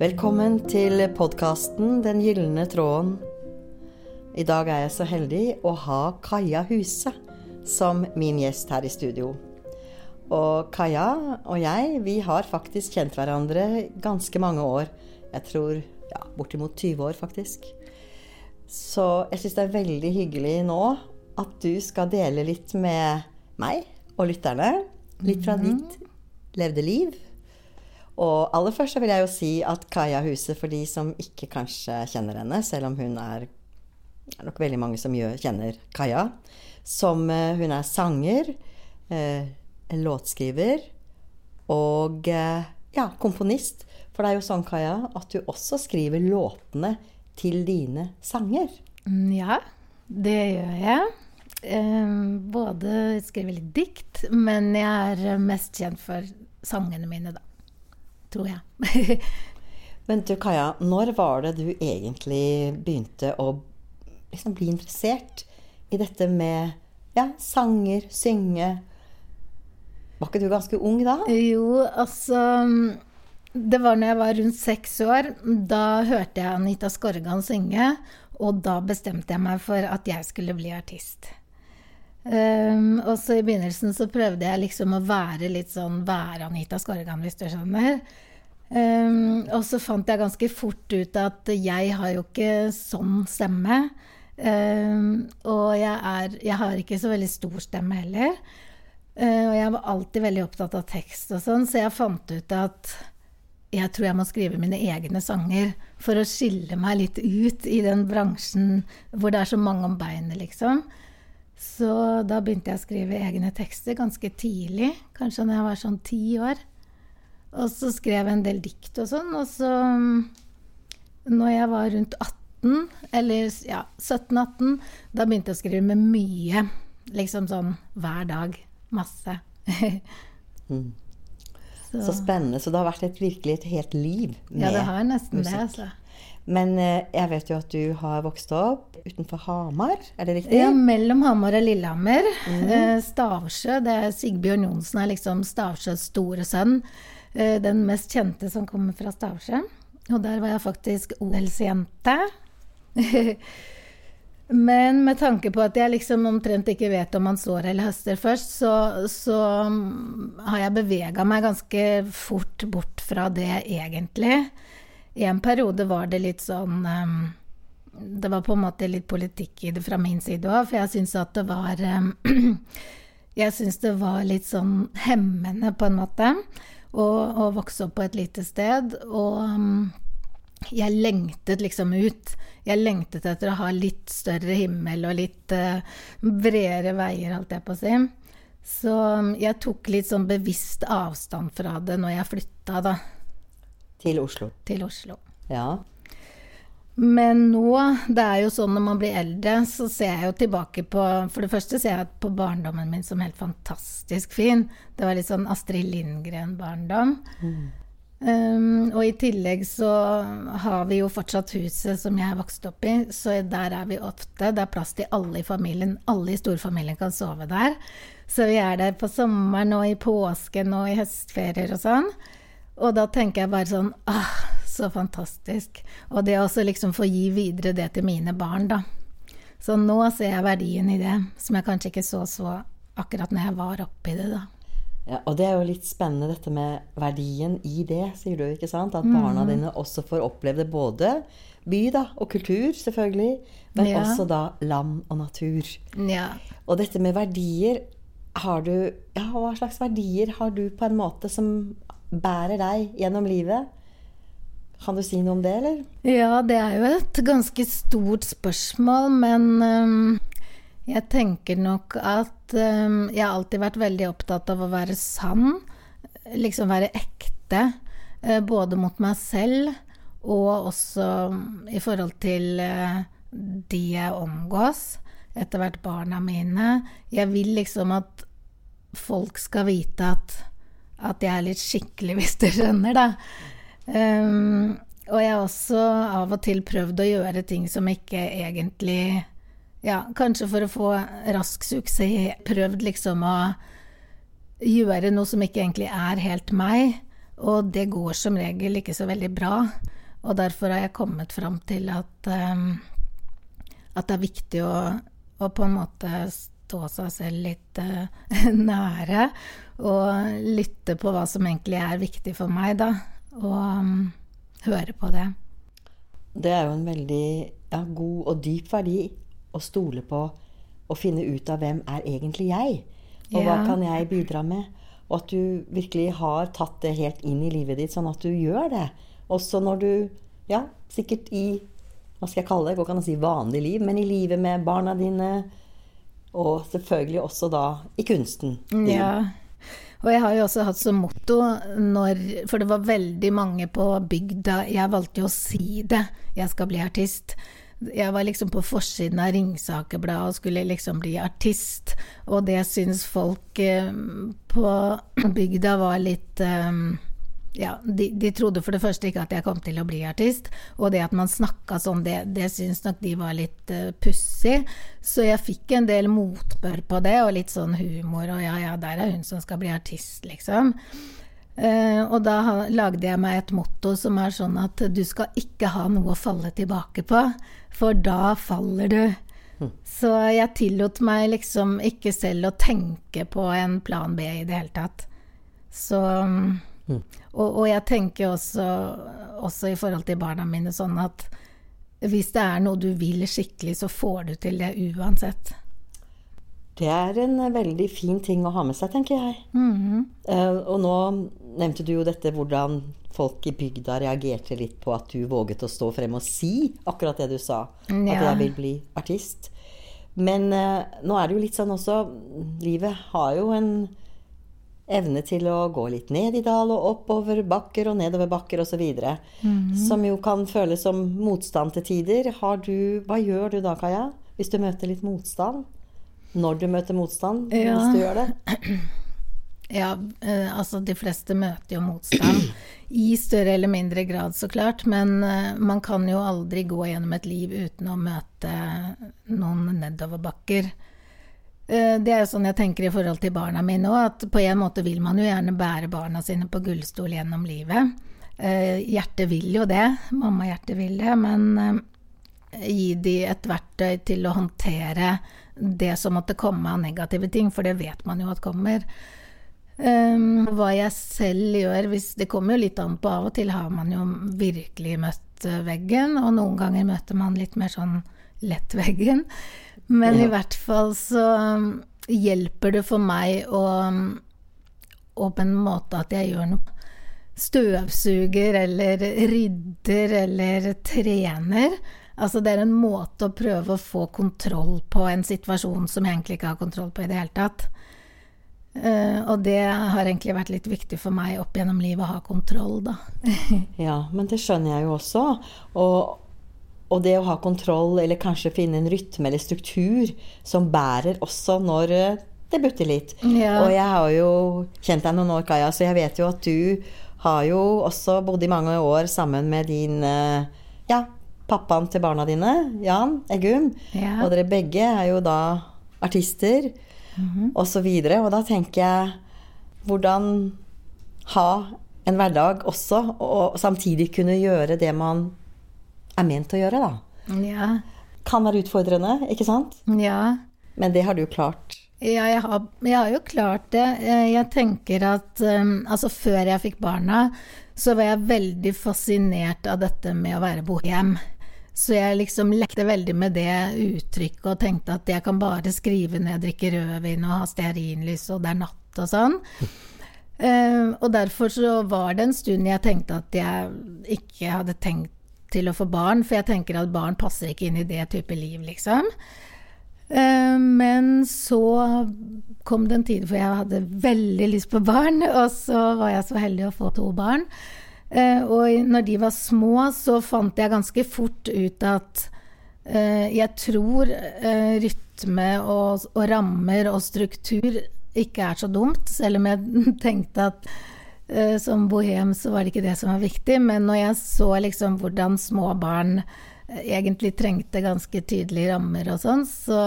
Velkommen til podkasten Den gylne tråden. I dag er jeg så heldig å ha Kaja Huse som min gjest her i studio. Og Kaja og jeg, vi har faktisk kjent hverandre ganske mange år. Jeg tror ja, bortimot 20 år, faktisk. Så jeg syns det er veldig hyggelig nå at du skal dele litt med meg og lytterne. Litt fra ditt levde liv. Og aller først så vil jeg jo si at Kaja Huse, for de som ikke kanskje kjenner henne, selv om hun er det er nok veldig mange som kjenner Kaja, som eh, hun er sanger, eh, låtskriver og eh, ja, komponist. For det er jo sånn, Kaja, at du også skriver låtene til dine sanger. Mm, Ja, det gjør jeg. Eh, Både skriver litt dikt, men jeg er mest kjent for sangene mine, da. Tror jeg. Men du, Kaja, når var det du egentlig begynte å liksom bli interessert i dette med ja, sanger, synge? Var ikke du ganske ung da? Jo, altså Det var når jeg var rundt seks år. Da hørte jeg Anita Skorgan synge, og da bestemte jeg meg for at jeg skulle bli artist. Um, og så i begynnelsen så prøvde jeg liksom å være litt sånn være Anita Skorgan, hvis du skjønner. Um, og så fant jeg ganske fort ut at jeg har jo ikke sånn stemme. Um, og jeg, er, jeg har ikke så veldig stor stemme heller. Uh, og jeg var alltid veldig opptatt av tekst og sånn, så jeg fant ut at jeg tror jeg må skrive mine egne sanger for å skille meg litt ut i den bransjen hvor det er så mange om beinet, liksom. Så da begynte jeg å skrive egne tekster ganske tidlig, kanskje når jeg var sånn ti år. Og så skrev jeg en del dikt og sånn, og så når jeg var rundt 18, eller ja, 17-18, da begynte jeg å skrive med mye. Liksom sånn hver dag. Masse. Mm. Så spennende. Så det har vært et, virkelig et helt liv med musikk? Ja, det har nesten det, musikk. altså. Men eh, jeg vet jo at du har vokst opp utenfor Hamar, er det riktig? Ja, mellom Hamar og Lillehammer. Mm. Stavsjø, det er Sigbjørn Johnsen er liksom Stavsjøs store sønn. Eh, den mest kjente som kommer fra Stavsjø. Og der var jeg faktisk odelsjente. Men med tanke på at jeg liksom omtrent ikke vet om man sår eller høster først, så, så mm, har jeg bevega meg ganske fort bort fra det, egentlig. I en periode var det litt sånn um, Det var på en måte litt politikk i det fra min side òg, for jeg syns at det var um, Jeg syns det var litt sånn hemmende, på en måte, å, å vokse opp på et lite sted. Og um, jeg lengtet liksom ut. Jeg lengtet etter å ha litt større himmel og litt uh, bredere veier, holdt jeg på å si. Så jeg tok litt sånn bevisst avstand fra det når jeg flytta, da, Til Oslo. til Oslo. Ja. Men nå, det er jo sånn når man blir eldre, så ser jeg jo tilbake på For det første ser jeg på barndommen min som helt fantastisk fin. Det var litt sånn Astrid Lindgren-barndom. Um, og i tillegg så har vi jo fortsatt huset som jeg vokste opp i, så der er vi ofte. Det er plass til alle i familien. Alle i storfamilien kan sove der. Så vi er der på sommeren og i påsken og i høstferier og sånn. Og da tenker jeg bare sånn ah, så fantastisk. Og det å også liksom få gi videre det til mine barn, da. Så nå ser jeg verdien i det, som jeg kanskje ikke så så akkurat når jeg var oppi det, da. ja. Og det er jo litt spennende dette med verdien i det, sier du, ikke sant? At Mm. barna dine også får oppleve det både by da, og kultur, selvfølgelig, men Ja. også da land og natur. Ja. Og dette med verdier har du, ja, Hva slags verdier har du på en måte som bærer deg gjennom livet? Kan du si noe om det, eller? Ja, det er jo et ganske stort spørsmål, men um, jeg tenker nok at um, jeg har alltid vært veldig opptatt av å være sann. Liksom være ekte. Uh, både mot meg selv og også i forhold til uh, de jeg omgås. Etter hvert barna mine. Jeg vil liksom at folk skal vite at, at jeg er litt skikkelig, hvis du skjønner, da. Um, og jeg har også av og til prøvd å gjøre ting som ikke egentlig Ja, kanskje for å få rask suksess, prøvd liksom å gjøre noe som ikke egentlig er helt meg. Og det går som regel ikke så veldig bra. Og derfor har jeg kommet fram til at, um, at det er viktig å, å, på en måte stå seg selv litt uh, nære. Og lytte på hva som egentlig er viktig for meg, da. Og um, høre på det. Det er jo en veldig ja, god og dyp verdi å stole på og finne ut av hvem er egentlig jeg, og hva kan jeg bidra med. Og at du virkelig har tatt det helt inn i livet ditt, sånn at du gjør det. Også når du Ja, sikkert i Hva skal jeg kalle det? Går ikke an å si vanlig liv, men i livet med barna dine. Og selvfølgelig også da i kunsten. Din. Ja. Og jeg har jo også hatt som motto når For det var veldig mange på bygda Jeg valgte jo å si det. Jeg skal bli artist. Jeg var liksom på forsiden av Ringsakerbladet og skulle liksom bli artist. Og det syns folk eh, på bygda var litt eh, ja, de, de, trodde for det første ikke at jeg kom til å bli artist. Og det at man snakka sånn, det, det syns nok de var litt uh, pussig. Så jeg fikk en del motbør på det, og litt sånn humor. Og ja, ja, der er hun som skal bli artist, liksom. Uh, og da ha, lagde jeg meg et motto som er sånn at du skal ikke ha noe å falle tilbake på, for da faller du. Mm. Så jeg tillot meg liksom ikke selv å tenke på en plan B i det hele tatt. Så um, Mm. Og, og, jeg tenker også, også, i forhold til barna mine sånn at hvis det er noe du vil skikkelig, så får du til det uansett. Det er en veldig fin ting å ha med seg, tenker jeg. Mm -hmm. uh, og nå nevnte du jo dette hvordan folk i bygda reagerte litt på at du våget å stå frem og si akkurat det du sa. Ja. At jeg vil bli artist. Men uh, nå er det jo litt sånn også Livet har jo en evne til å gå litt ned i dal og oppover bakker og nedover bakker osv. Mm. Som jo kan føles som motstand til tider. Du, hva gjør du da, Kaja, hvis du møter litt motstand? Når du møter motstand, ja. hvis du gjør det? Ja, eh, altså de fleste møter jo motstand. I større eller mindre grad, så klart. Men eh, man kan jo aldri gå gjennom et liv uten å møte noen nedoverbakker. Eh, det er jo sånn jeg tenker i forhold til barna mine òg, at på en måte vil man jo gjerne bære barna sine på gullstol gjennom livet. Eh, hjertet vil jo det, mammahjertet vil det, men eh, gi de et verktøy til å håndtere det som måtte komme av negative ting, for det vet man jo at kommer. Um, hva jeg selv gjør hvis Det kommer jo litt an på. Av og til har man jo virkelig møtt veggen, og noen ganger møter man litt mer sånn lett veggen. Men ja. i hvert fall så um, hjelper det for meg å, um, å på en måte at jeg gjør noe Støvsuger eller rydder eller trener. Altså det er en måte å prøve å få kontroll på en situasjon som jeg egentlig ikke har kontroll på i det hele tatt. Uh, og det har egentlig vært litt viktig for meg opp gjennom livet å ha kontroll, da. ja, men det skjønner jeg jo også. Og og det å ha kontroll, eller kanskje finne en rytme eller struktur som bærer også når eh, det butter litt. Ja. Og jeg har jo kjent deg noen år, Kaja, så jeg vet jo at du har jo også bodd i mange år sammen med din eh, ja, pappaen til barna dine, Jan Eggum. Ja. Og dere begge er jo da artister, mm -hmm. og så videre. Og da tenker jeg hvordan ha en hverdag også, og samtidig kunne gjøre det man er ment å gjøre, da. Ja. Kan være utfordrende, ikke sant? Ja. Men det har du klart. Ja, jeg har, jeg har jo klart det. Jeg tenker at um, altså før jeg fikk barna, så var jeg veldig fascinert av dette med å være bohem. Så jeg liksom lekte veldig med det uttrykket og tenkte at jeg kan bare skrive når jeg drikker rødvin og har stearinlys og det er natt og sånn. Uh, og derfor så var det en stund jeg tenkte at jeg ikke hadde tenkt til å få barn, for jeg tenker at barn passer ikke inn i det type liv, liksom. Eh, men så kom det en tid hvor jeg hadde veldig lyst på barn, og så var jeg så heldig å få to barn. Eh, og når de var små, så fant jeg ganske fort ut at eh, jeg tror rytme og, og rammer og struktur ikke er så dumt, selv om jeg tenkte at som bohem så var det ikke det som var viktig, men når jeg så liksom hvordan små barn eh, egentlig trengte ganske tydelige rammer og sånn, så,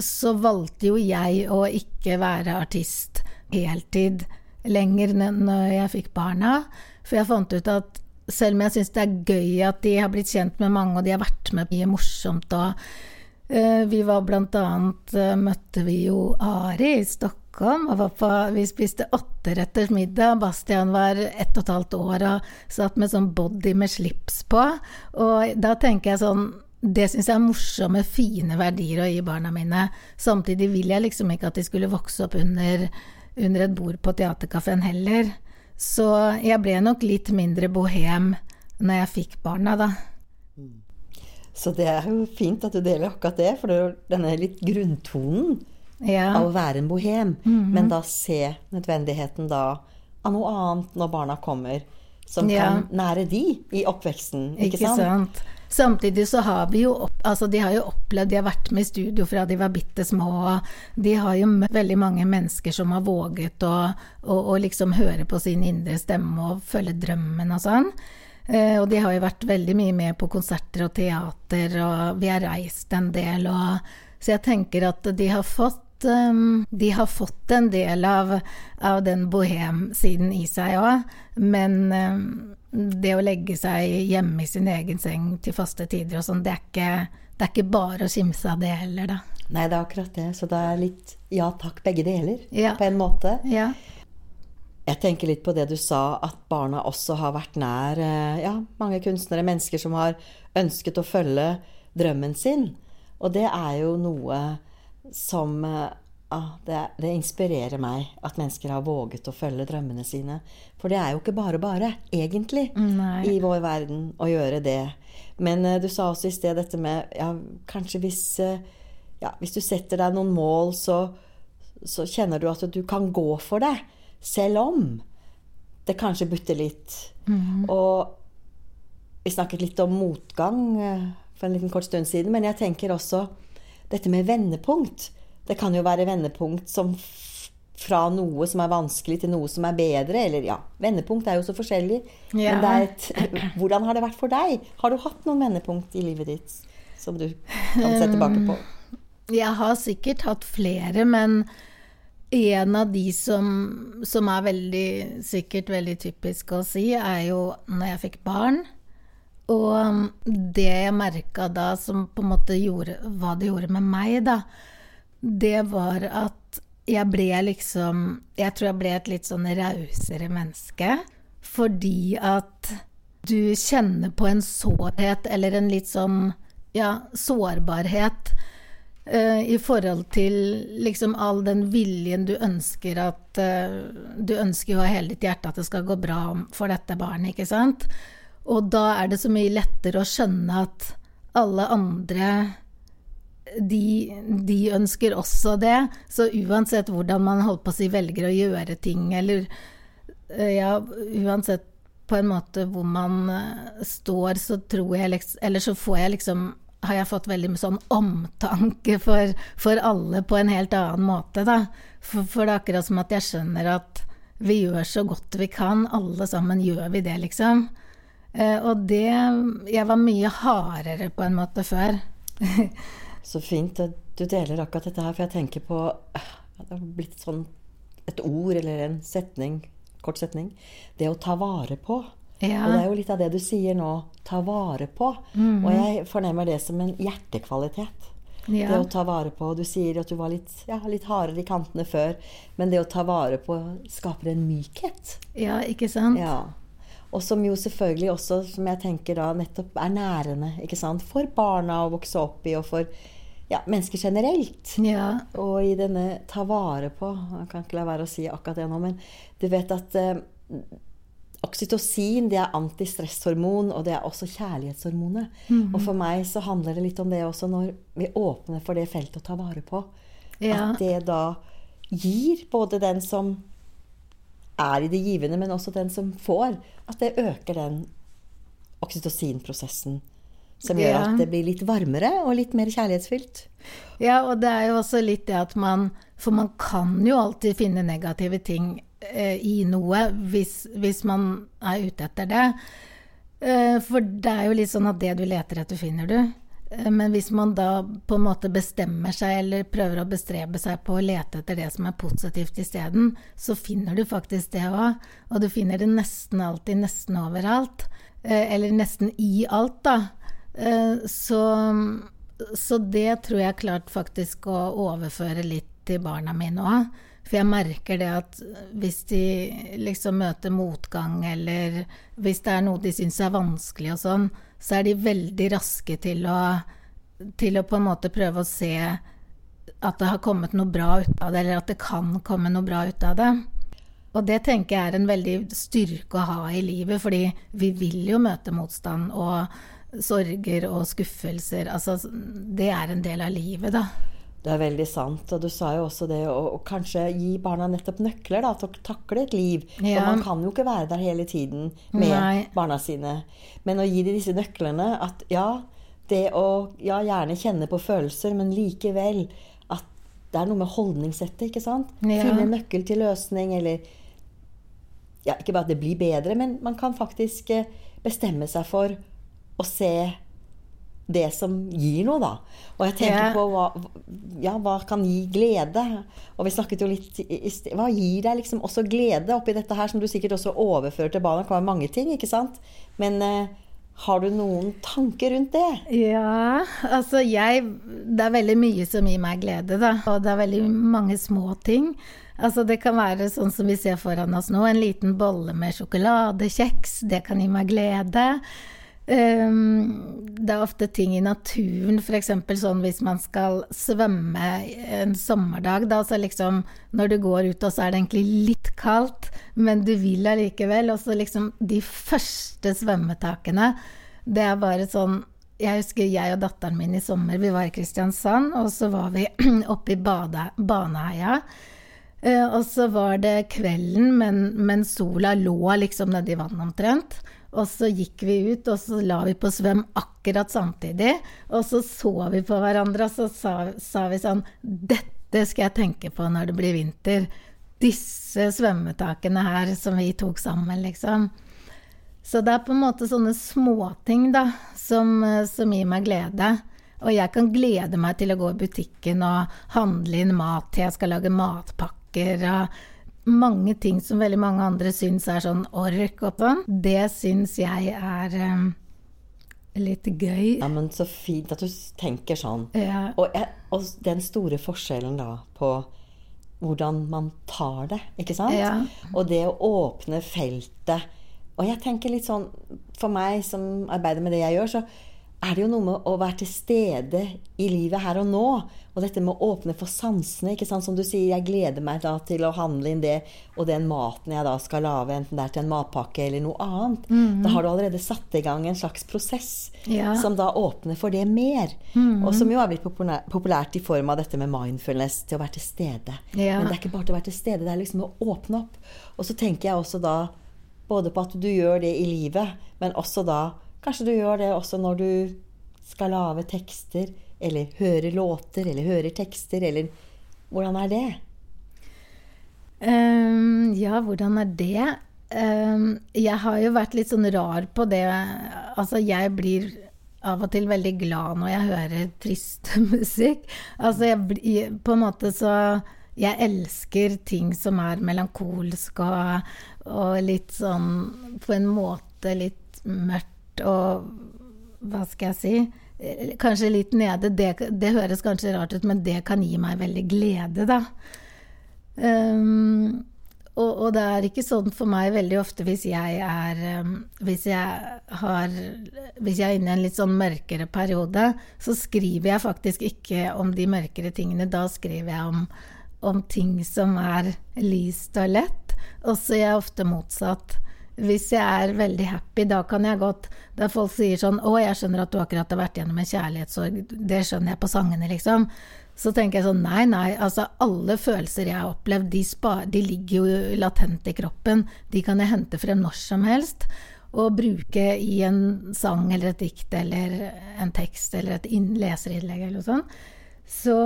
så valgte jo jeg å ikke være artist heltid lenger når jeg fikk barna. For jeg fant ut at selv om jeg syns det er gøy at de har blitt kjent med mange, og de har vært med mye morsomt og uh, Vi var blant annet Møtte vi jo Ari i Stockholm, var på, vi spiste åtteretters middag. Bastian var ett og et halvt år og satt med sånn body med slips på. Og da tenker jeg sånn det syns jeg er morsomme, fine verdier å gi barna mine. Samtidig vil jeg liksom ikke at de skulle vokse opp under, under et bord på teaterkafeen heller. Så jeg ble nok litt mindre bohem når jeg fikk barna, da. Så det er jo fint at du deler akkurat det, for det denne litt grunntonen ja. av å være en bohem. Mm -hmm. Men da se nødvendigheten da av noe annet når barna kommer, som ja. kan nære de i oppveksten. Ikke, ikke sant? sant? Samtidig så har vi jo altså de har jo opplevd, de har vært med i studio fra de var bitte små, de har jo møtt veldig mange mennesker som har våget å, å, å liksom høre på sin indre stemme og følge drømmen og sånn. Eh, og de har jo vært veldig mye med på konserter og teater, og vi har reist en del, og Så jeg tenker at de har fått um, de har fått en del av, av den bohem-siden i seg òg, men um, det å legge seg hjemme i sin egen seng til faste tider og sånn, det, det, er ikke bare å kimse av det heller, da. Nei, det er akkurat det. Så det er litt ja takk, begge deler, ja. på en måte. Ja. Jeg tenker litt på det du sa, at barna også har vært nær eh, ja, mange kunstnere, mennesker som har ønsket å følge drømmen sin. Og det er jo noe som eh, ah, det, det, inspirerer meg at mennesker har våget å følge drømmene sine. For det er jo ikke bare bare, egentlig, Nei. i vår verden å gjøre det. Men uh, du sa også i sted dette med ja, kanskje hvis, uh, ja, hvis du setter deg noen mål, så, så, kjenner du at du kan gå for det. Selv om det kanskje butter litt. Mm. Og vi snakket litt om motgang uh, for en liten kort stund siden, men jeg tenker også dette med vendepunkt. Det kan jo være vendepunkt som fra noe som er vanskelig, til noe som er bedre. Eller ja, vendepunkt er jo så forskjellig. Ja. Men et, hvordan har det vært for deg? Har du hatt noen vendepunkt i livet ditt som du kan se tilbake på? Um, jeg har sikkert hatt flere, men en av de som, som er veldig, sikkert veldig typisk å si, er jo når jeg fikk barn. Og det jeg merka da, som på en måte gjorde hva det gjorde med meg, da, det var at jeg ble liksom Jeg tror jeg ble et litt sånn rausere menneske. Fordi at du kjenner på en sårhet, eller en litt sånn ja, sårbarhet uh, i forhold til liksom all den viljen du ønsker at uh, Du ønsker jo av hele ditt hjerte at det skal gå bra for dette barnet, ikke sant? Og da er det så mye lettere å skjønne at alle andre de, de, ønsker også det. Så uansett hvordan man holdt på å si velger å gjøre ting, eller eh, ja, uansett på en måte hvor man eh, står, så tror jeg liksom Eller så får jeg liksom har jeg fått veldig mye sånn omtanke for, for, alle på en helt annen måte, da. For, for, det er akkurat som at jeg skjønner at vi gjør så godt vi kan, alle sammen gjør vi det, liksom. Eh, og det Jeg var mye hardere på en måte før. Så fint at du deler akkurat dette her, for jeg tenker på Det har blitt sånn et ord eller en setning, kort setning. Det å ta vare på. Ja. Og det er jo litt av det du sier nå. Ta vare på. Mm. Og jeg fornemmer det som en hjertekvalitet. Ja. Det å ta vare på. Du sier at du var litt, ja, litt hardere i kantene før. Men det å ta vare på skaper en mykhet. Ja, ikke sant? Ja. Og som jo selvfølgelig også, som jeg tenker da, nettopp er nærende ikke sant? for barna å vokse opp i, og for ja, mennesker generelt. Ja. Og i denne ta vare på Jeg kan ikke la være å si akkurat det nå, men du vet at eh, Oksytocin det er antistresshormon, og det er også kjærlighetshormonet. Mm -hmm. Og for meg så handler det litt om det også når vi åpner for det feltet å ta vare på. Ja. At det da gir både den som er i det givende, men også den som får. At det øker den oksytocinprosessen. Som gjør ja. at det blir litt varmere og litt mer kjærlighetsfylt. Ja, og det er jo også litt det at man For man kan jo alltid finne negative ting eh, i noe hvis, hvis, man er ute etter det. Eh, for det er jo litt sånn at det du leter etter, finner du. Eh, men hvis man da på en måte bestemmer seg, eller prøver å bestrebe seg på å lete etter det som er positivt isteden, så finner du faktisk det òg. Og du finner det nesten alltid, nesten overalt. Eh, eller nesten i alt, da. Eh, så, så det tror jeg klart faktisk å overføre litt til barna mine òg. For jeg merker det at hvis de liksom møter motgang, eller hvis det er noe de syns er vanskelig og sånn, så er de veldig raske til å, til å på en måte prøve å se at det har kommet noe bra ut av det, eller at det kan komme noe bra ut av det. Og det tenker jeg er en veldig styrke å ha i livet, fordi vi vil jo møte motstand og sorger og skuffelser. Altså, det er en del av livet, da. Det er veldig sant. Og du sa jo også det å, å kanskje gi barna nettopp nøkler da, til å takle et liv. Ja. For man kan jo ikke være der hele tiden med Nei. barna sine. Men å gi dem disse nøklene at ja, det å ja, gjerne kjenne på følelser, men likevel at det er noe med holdningssettet, ikke sant? Ja. Finne en nøkkel til løsning, eller ja, Ikke bare at det blir bedre, men man kan faktisk eh, bestemme seg for å se det som gir noe, da. Og jeg tenker ja. på hva, ja, hva kan gi glede? Og vi snakket jo litt Hva gir deg liksom også glede oppi dette her, som du sikkert også overfører til barna? Det kan være mange ting, ikke sant? Men eh, har du noen tanker rundt det? Ja, altså jeg Det er veldig mye som gir meg glede, da. Og det er veldig mange små ting. Altså Det kan være sånn som vi ser foran oss nå, en liten bolle med sjokoladekjeks. Det kan gi meg glede. Um, det er ofte ting i naturen, f.eks. sånn hvis man skal svømme en sommerdag, da, så liksom når du går ut, og så er det egentlig litt kaldt, men du vil allikevel. Og så liksom de første svømmetakene, det er bare sånn Jeg husker jeg og datteren min i sommer, vi var i Kristiansand, og så var vi oppe i Baneheia. Uh, og så var det kvelden, men, men sola lå liksom nedi vannet omtrent. Og så gikk vi ut, og så la vi på svøm akkurat samtidig. Og så så vi på hverandre, og så sa, sa vi sånn Dette skal jeg tenke på når det blir vinter. Disse svømmetakene her som vi tok sammen, liksom. Så det er på en måte sånne småting, da, som, som gir meg glede. Og jeg kan glede meg til å gå i butikken og handle inn mat til jeg skal lage matpakker. og mange ting som veldig mange andre syns er sånn ork og sånn, det syns jeg er um, litt gøy. Ja, men så fint at du tenker sånn. Ja. Og, og, den store forskjellen da på hvordan man tar det, ikke sant? Ja. Og det å åpne feltet. Og jeg tenker litt sånn For meg som arbeider med det jeg gjør, så er det jo noe med å være til stede i livet her og nå. Og dette med å åpne for sansene. ikke sant? Som du sier, jeg gleder meg da til å handle inn det og den maten jeg da skal lage, enten det er til en matpakke eller noe annet. Mm -hmm. Da har du allerede satt i gang en slags prosess ja. som da åpner for det mer. Mm -hmm. Og som jo er blitt populært i form av dette med mindfulness, til å være til stede. Ja. Men det er ikke bare til å være til stede, det er liksom å åpne opp. Og så tenker jeg også da både på at du gjør det i livet, men også da Kanskje du gjør det også når du skal lage tekster, eller høre låter, eller hører tekster, eller Hvordan er det? Um, ja, hvordan er det? Um, jeg har jo vært litt sånn rar på det. Altså, jeg blir av og til veldig glad når jeg hører trist musikk. Altså, jeg på en måte så Jeg elsker ting som er melankolsk og, og litt sånn På en måte litt mørkt og hva skal jeg si Kanskje litt nede. Det, det, høres kanskje rart ut, men det kan gi meg veldig glede, da. Um, og, og, det er ikke sånn for meg veldig ofte hvis jeg er um, hvis, jeg har, hvis jeg er inne i en litt sånn mørkere periode, så skriver jeg faktisk ikke om de mørkere tingene. Da skriver jeg om, om ting som er lyst og lett. Og så er jeg ofte motsatt. Hvis jeg er veldig happy, da kan jeg godt Da folk sier sånn 'Å, jeg skjønner at du akkurat har vært gjennom en kjærlighetssorg', det skjønner jeg på sangene, liksom. Så tenker jeg sånn nei, nei, altså alle følelser jeg har opplevd, de, spar, de ligger jo latent i kroppen. De kan jeg hente frem når som helst og bruke i en sang eller et dikt eller en tekst eller et leserinnlegg eller noe sånt. Så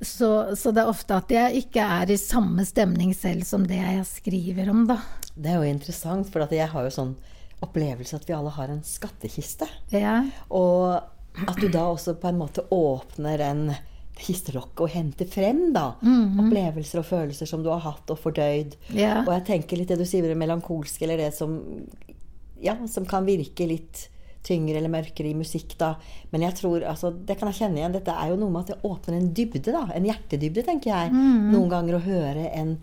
så, så, det er ofte at jeg ikke er i samme stemning selv som det jeg skriver om, da. Det er jo interessant, for jeg har jo sånn opplevelse at vi alle har en skattkiste. Ja. Og at du da også på en måte åpner en kistelokket og henter frem da, Mhm. opplevelser og følelser som du har hatt og fordøyd. Ja. Og jeg tenker litt det du sier det melankolske, eller det som, ja, som kan virke litt tyngre eller mørkere i musikk, da. Men jeg tror, altså, det kan jeg kjenne igjen. Dette er jo noe med at det åpner en dybde, da. En hjertedybde, tenker jeg. Mhm. Noen ganger å høre en,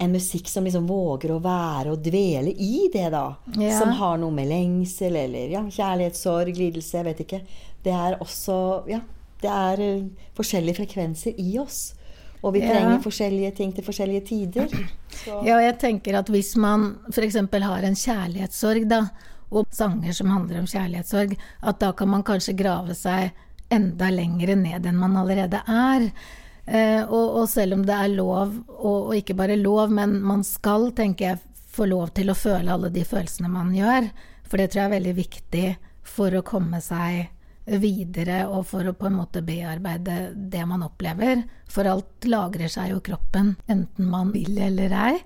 en musikk som liksom våger å være og dvele i det, da. Ja. Som har noe med lengsel eller ja, kjærlighetssorg, lidelse, jeg vet ikke. Det er også Ja, det er eh, forskjellige frekvenser i oss. Og vi Ja. trenger forskjellige ting til forskjellige tider. Så. Ja, og jeg tenker at hvis man f.eks. har en kjærlighetssorg, da, og sanger som handler om kjærlighetssorg, at da kan man kanskje grave seg enda lengre ned enn man allerede er. Eh, og, og selv om det er lov, og, og ikke bare lov, men man skal, tenker jeg, få lov til å føle alle de følelsene man gjør. For det tror jeg er veldig viktig for å komme seg videre, og for å på en måte bearbeide det man opplever. For alt lagrer seg jo kroppen, enten man vil eller ei.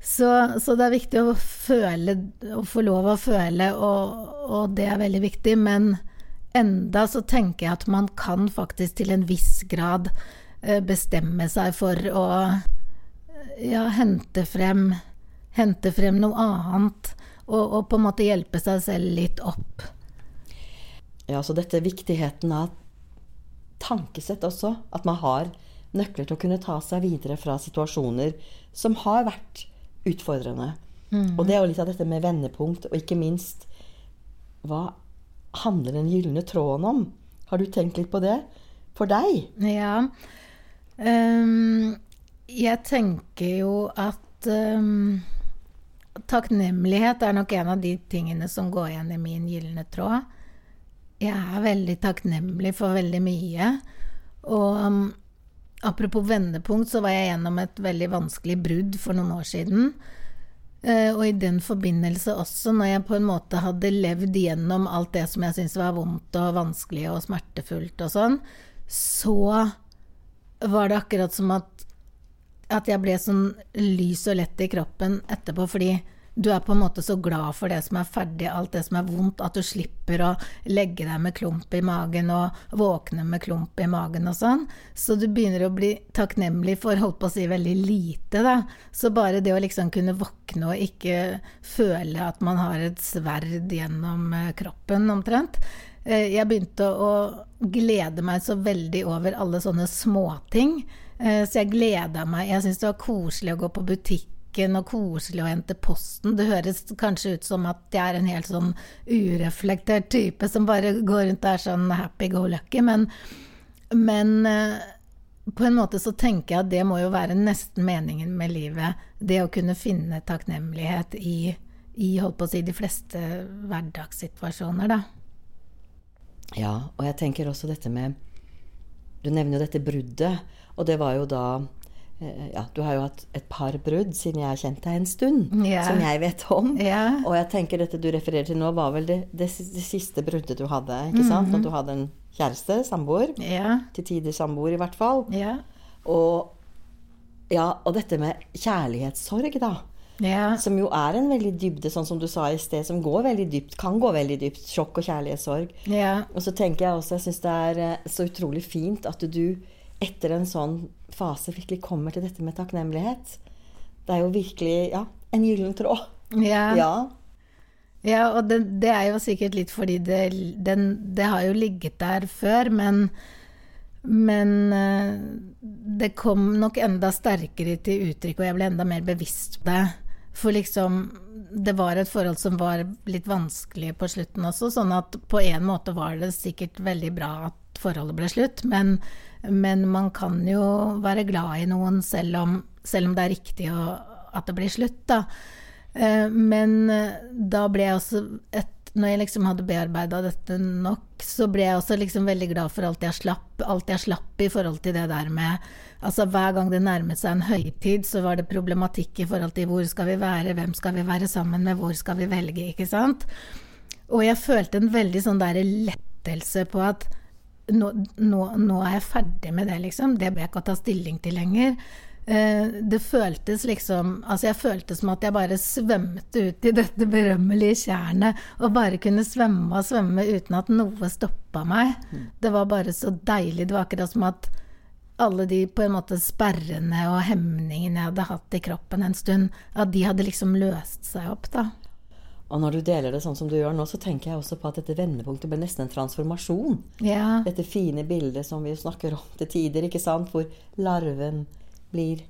Så, så det er viktig å føle, å få lov å føle, og, og det er veldig viktig. Men enda så tenker jeg at man kan faktisk til en viss grad bestemme seg for å ja, hente frem Hente frem noe annet, og, og på en måte hjelpe seg selv litt opp. Ja, så dette viktigheten av tankesett også. At man har nøkler til å kunne ta seg videre fra situasjoner som har vært utfordrende. Og det er jo litt av dette med vendepunkt, og ikke minst hva handler den gylne tråden om? Har du tenkt litt på det? For deg? Ja. Ehm, jeg tenker jo at um, takknemlighet er nok en av de tingene som går igjen i min gylne tråd. Jeg er veldig takknemlig for veldig mye. Og um, apropos vendepunkt, så var jeg gjennom et veldig vanskelig brudd for noen år siden. Uh, og i den forbindelse også, når jeg på en måte hadde levd gjennom alt det som jeg syntes var vondt og vanskelig og smertefullt og sånn, så var det akkurat som at, at jeg ble sånn lys og lett i kroppen etterpå, fordi du er på en måte så glad for det som er ferdig, alt det som er vondt, at du slipper å legge deg med klump i magen og våkne med klump i magen og sånn. Så du begynner å bli takknemlig for, holdt på å si, veldig lite, da. Så bare det å liksom kunne våkne og ikke føle at man har et sverd gjennom eh, kroppen, omtrent. Eh, Jeg begynte å glede meg så veldig over alle sånne småting. Eh, Så jeg gleda meg. Jeg syntes det var koselig å gå på butikken og koselig å hente posten. Det høres kanskje ut som at jeg er en helt sånn ureflektert type som bare går rundt og er sånn happy go lucky, men, men eh, på en måte så tenker jeg at det må jo være nesten meningen med livet. Det å kunne finne takknemlighet i, i holdt på å si, de fleste hverdagssituasjoner, da. Ja, og jeg tenker også dette med Du nevner jo dette bruddet, og det var jo da eh, ja, Du har jo hatt et par brudd siden jeg har kjent deg en stund, yeah. som jeg vet om. Yeah. Og jeg tenker dette du refererer til nå, var vel det, det, det siste bruddet du hadde. ikke sant? At du hadde en kjæreste, samboer. Yeah. Til tider samboer, i hvert fall. Ja. Og, ja, og dette med kjærlighetssorg, da. Ja. Som jo er en veldig dybde, sånn som du sa i sted, som går veldig dypt, kan gå veldig dypt. Sjokk og kjærlighetssorg. Yeah. Og så tenker jeg også, jeg syns det er eh, så utrolig fint at du etter en sånn fase virkelig kommer til dette med takknemlighet. Det er jo virkelig ja, en gyllen tråd. Ja. Ja. Ja, og det, det er jo sikkert litt fordi det, den, det har jo ligget der før, men, men eh, det kom nok enda sterkere til uttrykk, og jeg ble enda mer bevisst på det. For liksom, det var et forhold som var litt vanskelig på slutten også, sånn at på en måte var det sikkert veldig bra at forholdet ble slutt, men, men man kan jo være glad i noen selv om, selv om det er riktig å, at det blir slutt, da. Eh, Men eh, da ble jeg også et, Når jeg liksom hadde bearbeida dette nok, så ble jeg også liksom veldig glad for alt jeg slapp. Alt jeg slapp i forhold til det der med Altså hver gang det nærmet seg en høytid, så var det problematikk i forhold til hvor skal vi være, hvem skal vi være sammen med, hvor skal vi velge, ikke sant. Og jeg følte en veldig sånn derre lettelse på at nå, nå, nå er jeg ferdig med det, liksom. Det bør jeg ikke ta stilling til lenger. Eh, det føltes liksom Altså, jeg følte som at jeg bare svømte ut i dette berømmelige tjernet, og bare kunne svømme og svømme uten at noe stoppa meg. Mm. Det var bare så deilig. Det var akkurat som at alle de på en måte sperrene og hemningene jeg hadde hatt i kroppen en stund, at de hadde liksom løst seg opp, da. Og når du deler det sånn som du gjør nå, så tenker jeg også på at dette vendepunktet ble nesten en transformasjon. Ja. Dette fine bildet som vi snakker om til tider, ikke sant? hvor larven blir,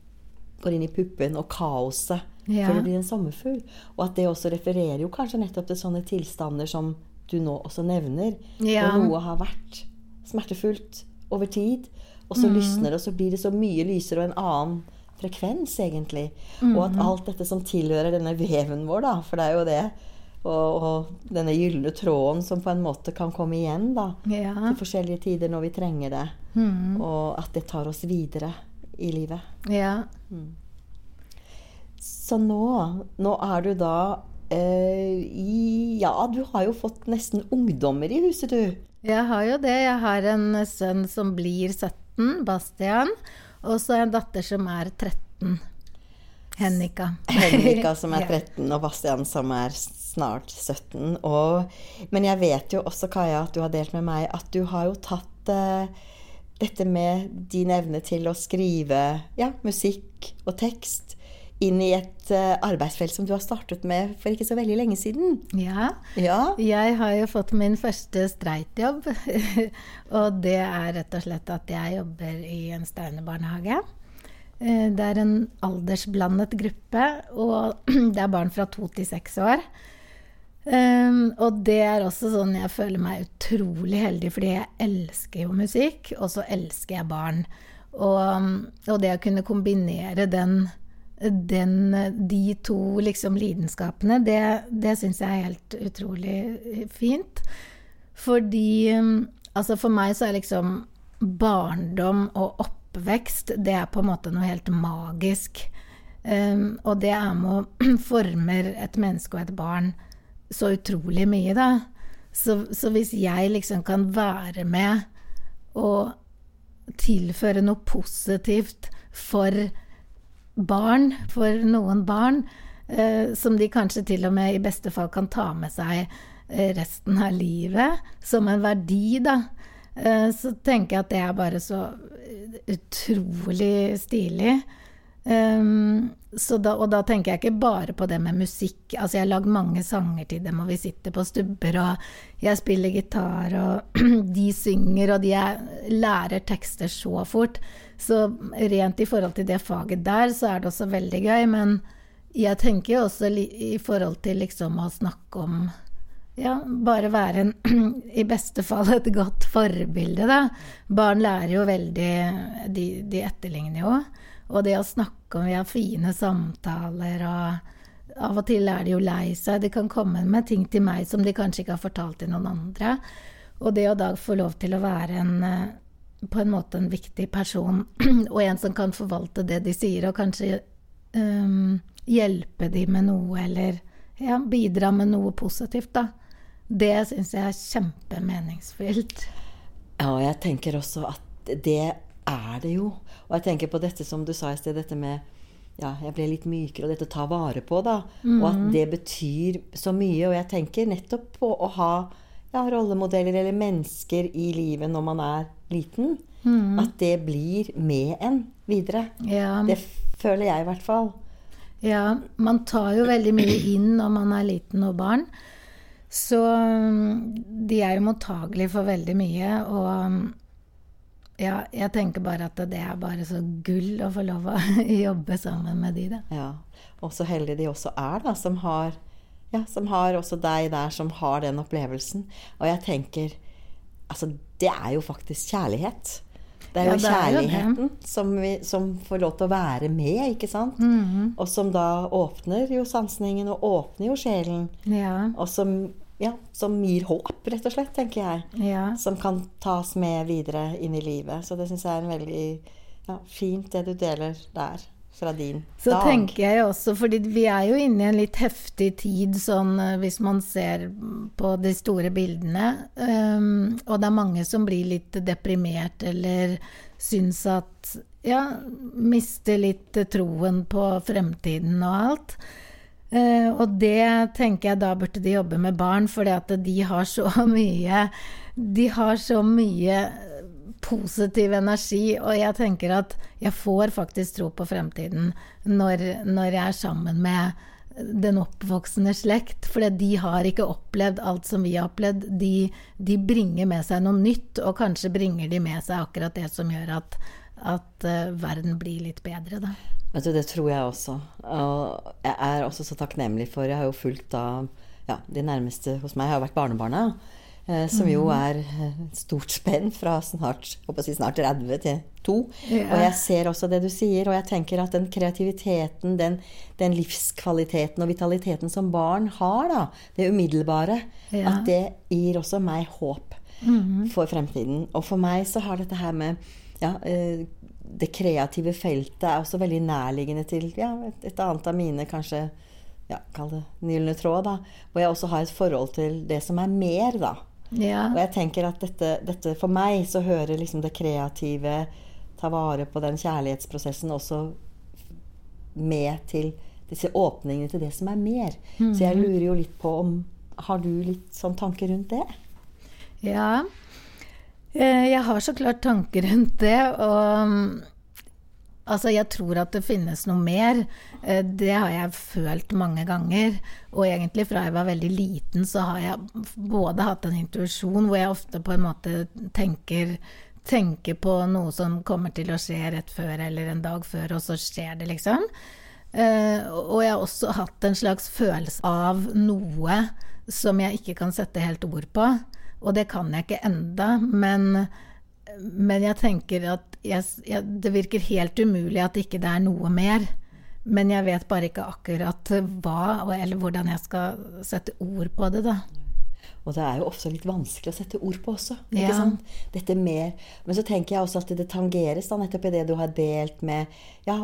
går inn i puppen, og kaoset ja. før det blir en sommerfugl. Og at det også refererer jo kanskje nettopp til sånne tilstander som du nå også nevner. Ja. Hvor noe har vært smertefullt over tid, og så mm. lysner det, og så blir det så mye lysere og en annen frekvens, egentlig. Mm. Og at alt dette som tilhører denne veven vår, da, for det er jo det og, og, denne gylne tråden som på en måte kan komme igjen da, ja. til forskjellige tider når vi trenger det. Mm. Og at det tar oss videre i livet. Ja. Mm. Så nå, nå er du da eh, i Ja, du har jo fått nesten ungdommer i huset, du. Jeg har jo det. Jeg har en sønn som blir 17, Bastian. Og så en datter som er 13. Hennika. Hennika som er 13, og Bastian som er snart 17. Og, men jeg vet jo også, Kaja, at du har delt med meg at du har jo tatt eh, dette med din evne til å skrive ja, musikk og tekst inn i et uh, arbeidsfelt som du har startet med for ikke så veldig lenge siden. Ja. ja. Jeg har jo fått min første streitjobb. og det er rett og slett at jeg jobber i en steinerbarnehage. Uh, det er en aldersblandet gruppe, og det er barn fra to til seks år. Um, og det er også sånn jeg føler meg utrolig heldig, fordi jeg elsker jo musikk, og så elsker jeg barn. Og, og det å kunne kombinere den, den, de to liksom lidenskapene, det, det syns jeg er helt utrolig fint. Fordi altså for meg så er liksom barndom og oppvekst, det er på en måte noe helt magisk. Um, og det er med å forme et menneske og et barn så utrolig mye, da. Så, så, hvis jeg liksom kan være med og tilføre noe positivt for barn, for noen barn, eh, som de kanskje til og med i beste fall kan ta med seg eh, resten av livet, som en verdi, da, eh, så tenker jeg at det er bare så utrolig stilig. Um, da, og da tenker jeg ikke bare på det med musikk. Altså, jeg har lagd mange sanger til dem, og vi sitter på stubber, og jeg spiller gitar, og de synger, og de er, lærer tekster så fort. Så rent i forhold til det faget der, så er det også veldig gøy. Men jeg tenker jo også i forhold til liksom å snakke om ja, bare være en, i beste fall et godt forbilde, da. Barn lærer jo veldig De, de etterligner jo. Og det å snakke om Vi har fine samtaler, og av og til er de jo lei seg. De kan komme med ting til meg som de kanskje ikke har fortalt til noen andre. Og det å da få lov til å være en eh, på en måte en viktig person, og en som kan forvalte det de sier, og kanskje um, hjelpe de med noe, eller ja, bidra med noe positivt, da. Det syns jeg er kjempemeningsfylt. Ja, og jeg tenker også at det er det jo. Og jeg tenker på dette som du sa i sted, dette med ja, jeg ble litt mykere, og dette å ta vare på, da. Mm. Og at mm. det betyr så mye. Og jeg tenker nettopp på å ha ja, rollemodeller eller mennesker i livet når man er liten. Mm. At det blir med en videre. Ja. Det føler jeg i hvert fall. Ja, man tar jo veldig mye inn når man er liten og barn. Så mm, de er jo mottagelige for veldig mye. Og mm, ja, jeg tenker bare at det er bare så gull å få lov å jobbe sammen med de, da. Ja. Og så heldige de også er, da, som har, ja, som har også deg der som har den opplevelsen. Og jeg tenker Altså, det er jo faktisk kjærlighet. Det er jo ja, det kjærligheten er jo som, vi, som, får lov til å være med, ikke sant? Mm -hmm. Og som da åpner jo sansningen, og åpner jo sjelen. Ja. Og som ja, som gir håp, rett og slett, tenker jeg. Ja. Som kan tas med videre inn i livet. Så det syns jeg er en veldig ja, fint, det du deler der. Fra din så dag. tenker jeg også, fordi vi er jo inne i en litt heftig tid, sånn eh, hvis man ser på de store bildene. Um, og det er mange som blir litt deprimert eller syns at ja, mister litt troen på fremtiden og alt. Eh, og det tenker jeg da burde de jobbe med barn, for de har så mye De har så mye positiv energi, og jeg tenker at jeg får faktisk tro på fremtiden når, når jeg er sammen med den oppvoksende slekt, for de har ikke opplevd alt som vi har opplevd. De, de, bringer med seg noe nytt, og kanskje bringer de med seg akkurat det som gjør at, at uh, verden blir litt bedre, da. Vet du, det tror jeg også. Og jeg er også så takknemlig for Jeg har jo fulgt da ja, De nærmeste hos meg har vært barnebarna. Eh, som jo mm. er et stort spenn fra snart, si snart 30 til 2. Ja. Og jeg ser også det du sier, og jeg tenker at den kreativiteten, den, den livskvaliteten og vitaliteten som barn har, da, det umiddelbare, ja. at det gir også meg håp mm. for fremtiden. Og for meg så har dette her med ja, eh, det kreative feltet er også veldig nærliggende til ja, et, et annet av mine kanskje ja, Kall det gylne tråd, da. Hvor jeg også har et forhold til det som er mer, da. Ja. Og jeg tenker at dette, dette, For meg så hører liksom det kreative, ta vare på den kjærlighetsprosessen, også med til disse åpningene til det som er mer. Mm. Så jeg mhm. lurer jo litt på om Har du litt sånn tanker rundt det? Ja. Eh, jeg har så klart tanker rundt det. Og Altså, jeg tror at det finnes noe mer. Eh, det har jeg følt mange ganger. Og egentlig fra jeg var veldig liten, så har jeg både hatt en intuisjon hvor jeg ofte på en måte tenker, tenker på noe som kommer til å skje rett før eller en dag før, og så skjer det, liksom. Eh, og jeg har også hatt en slags følelse av noe som jeg ikke kan sette helt ord på. Og det kan jeg ikke enda, men men jeg tenker at jeg, jeg, det virker helt umulig at ikke det er noe mer. Men jeg vet bare ikke akkurat hva, eller hvordan jeg skal sette ord på det, da. Og det er jo ofte litt vanskelig å sette ord på også. ikke ja. sant? Dette mer. Men så tenker jeg også at det tangeres da nettopp i det du har delt med ja,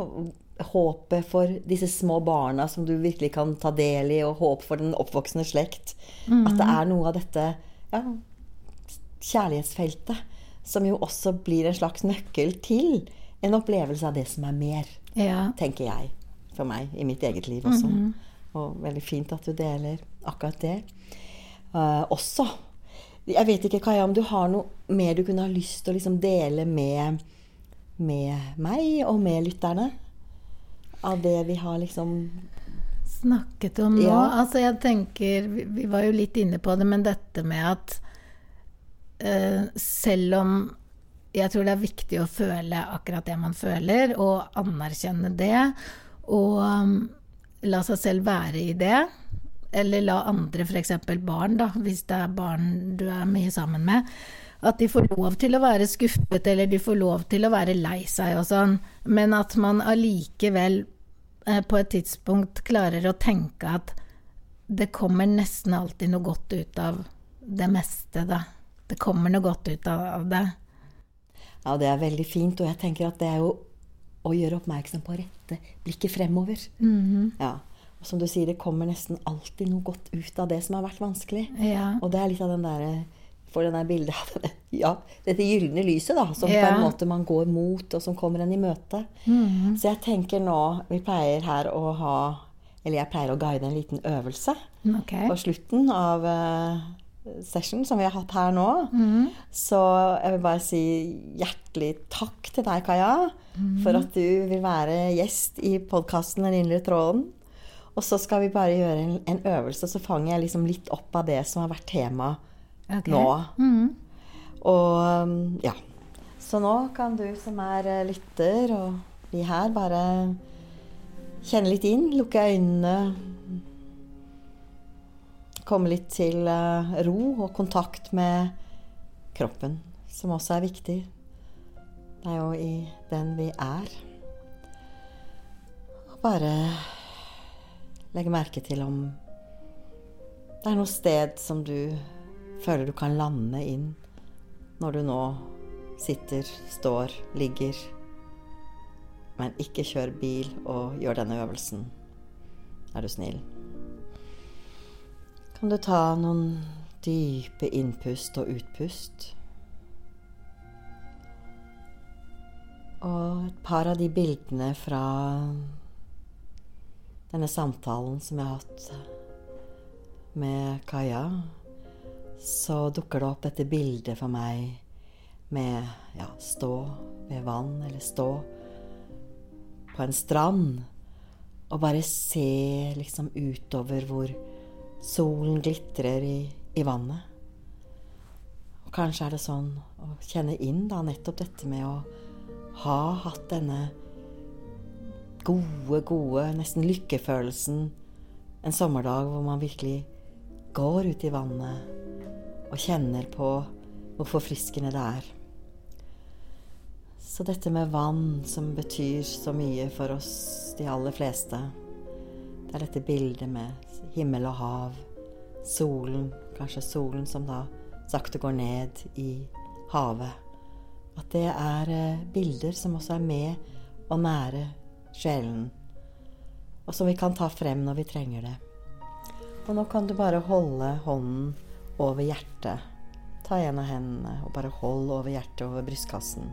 håpet for disse små barna som du virkelig kan ta del i, og håp for den oppvoksende slekt. Mm. At det er noe av dette ja, kjærlighetsfeltet som jo også blir en slags nøkkel til en opplevelse av det som er mer, ja. tenker jeg. For meg, i mitt eget liv også. Mm -hmm. Og veldig fint at du deler akkurat det. Uh, også Jeg vet ikke, Kaja, om du har noe mer du kunne ha lyst til å liksom dele med, med meg og med lytterne? Av det vi har liksom Snakket om nå? Ja. Altså, jeg tenker Vi var jo litt inne på det, men dette med at uh, selv om jeg tror det er viktig å føle akkurat det man føler, og anerkjenne det. Og um, la seg selv være i det. Eller la andre, f.eks. barn, da, hvis det er barn du er mye sammen med, at de får lov til å være skuffet, eller de får lov til å være lei seg og sånn, men at man allikevel på et tidspunkt klarer å tenke at det kommer nesten alltid noe godt ut av det meste, da det kommer noe godt ut av det. Ja, det er veldig fint. Og jeg tenker at det er jo å gjøre oppmerksom på å rette blikket fremover. Mm -hmm. ja. Og som du sier, det kommer nesten alltid noe godt ut av det som har vært vanskelig. Ja. Og det er litt av den derre For denne bildet av ja, dette gylne lyset, da, som ja. på en måte man går mot, og som kommer en i møte. Mm. Så jeg tenker nå Vi pleier her å ha Eller jeg pleier å guide en liten øvelse okay. på slutten av uh, session som vi har hatt her nå. Mm. Så jeg vil bare si hjertelig takk til deg, Kaja, mm. for at du vil være gjest i podkasten Den indre tråden. Og så skal vi bare gjøre en, en, øvelse, så fanger jeg liksom litt opp av det som har vært tema okay. nå. Mm. Og um, ja. Så nå kan du som er eh, lytter, og vi her, bare kjenne litt inn, lukke øynene komme litt til eh, ro og kontakt med kroppen, som også er viktig. Det er jo i den vi er. Og bare legge merke til om det er noe sted som du føler du kan lande inn når du nå sitter, står, ligger. Men ikke kjør bil og gjør denne øvelsen. Er du snill? kan du ta noen dype innpust og utpust. Og et par av de bildene fra denne samtalen som jeg har hatt med Kaja, så dukker det opp dette bildet for meg med ja, stå ved vann, eller stå på en strand og bare se liksom utover hvor solen glitrer i, i vannet. Og kanskje er det sånn å kjenne inn da nettopp dette med å ha hatt denne gode, gode, nesten lykkefølelsen en sommerdag hvor man virkelig går ut i vannet og kjenner på hvor forfriskende det er. Så dette med vann som betyr så mye for oss, de aller fleste Det er dette bildet med himmel og hav, solen, kanskje solen som da sakte går ned i havet. At det er eh, bilder som også er med og nære sjelen, og som vi kan ta frem når vi trenger det. Og nå kan du bare holde hånden over hjertet. Ta en av hendene og bare hold over hjertet, over brystkassen.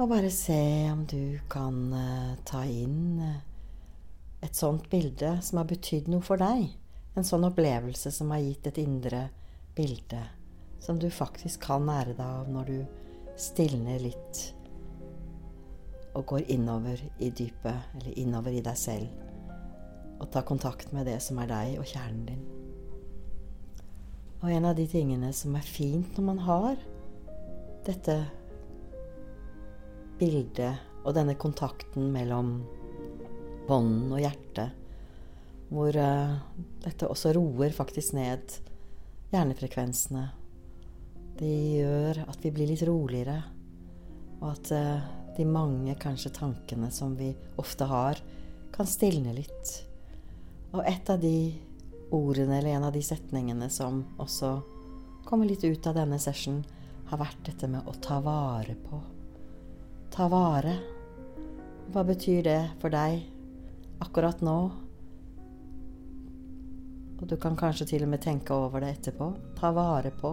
Og bare se om du kan uh, ta inn uh, et sånt bilde som har betydd noe for deg. En sånn opplevelse som har gitt et indre bilde som du faktisk kan nære deg av når du stilner litt og går innover i dypet, eller innover i deg selv, og tar kontakt med det som er deg og kjernen din. Og en av de tingene som er fint når man har dette bildet og denne kontakten mellom hånden og hjertet, hvor uh, dette også roer faktisk ned hjernefrekvensene. Det gjør at vi blir litt roligere, og at uh, de mange kanskje tankene som vi ofte har, kan stilne litt. Og et av de ordene eller en av de setningene som også kommer litt ut av denne session, har vært dette med å ta vare på. Ta vare. Hva betyr det for deg akkurat nå? Og du kan kanskje til og med tenke over det etterpå. Ta vare på.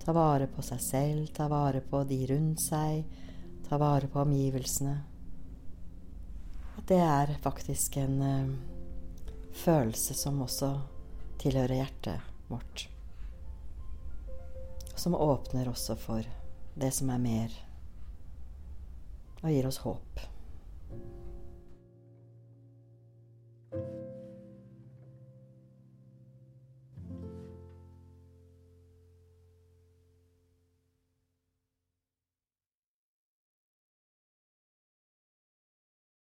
Ta vare på seg selv, ta vare på de rundt seg, ta vare på omgivelsene. At det er faktisk en uh, følelse som også tilhører hjertet vårt. Som åpner også for det som er mer, og gir oss håp.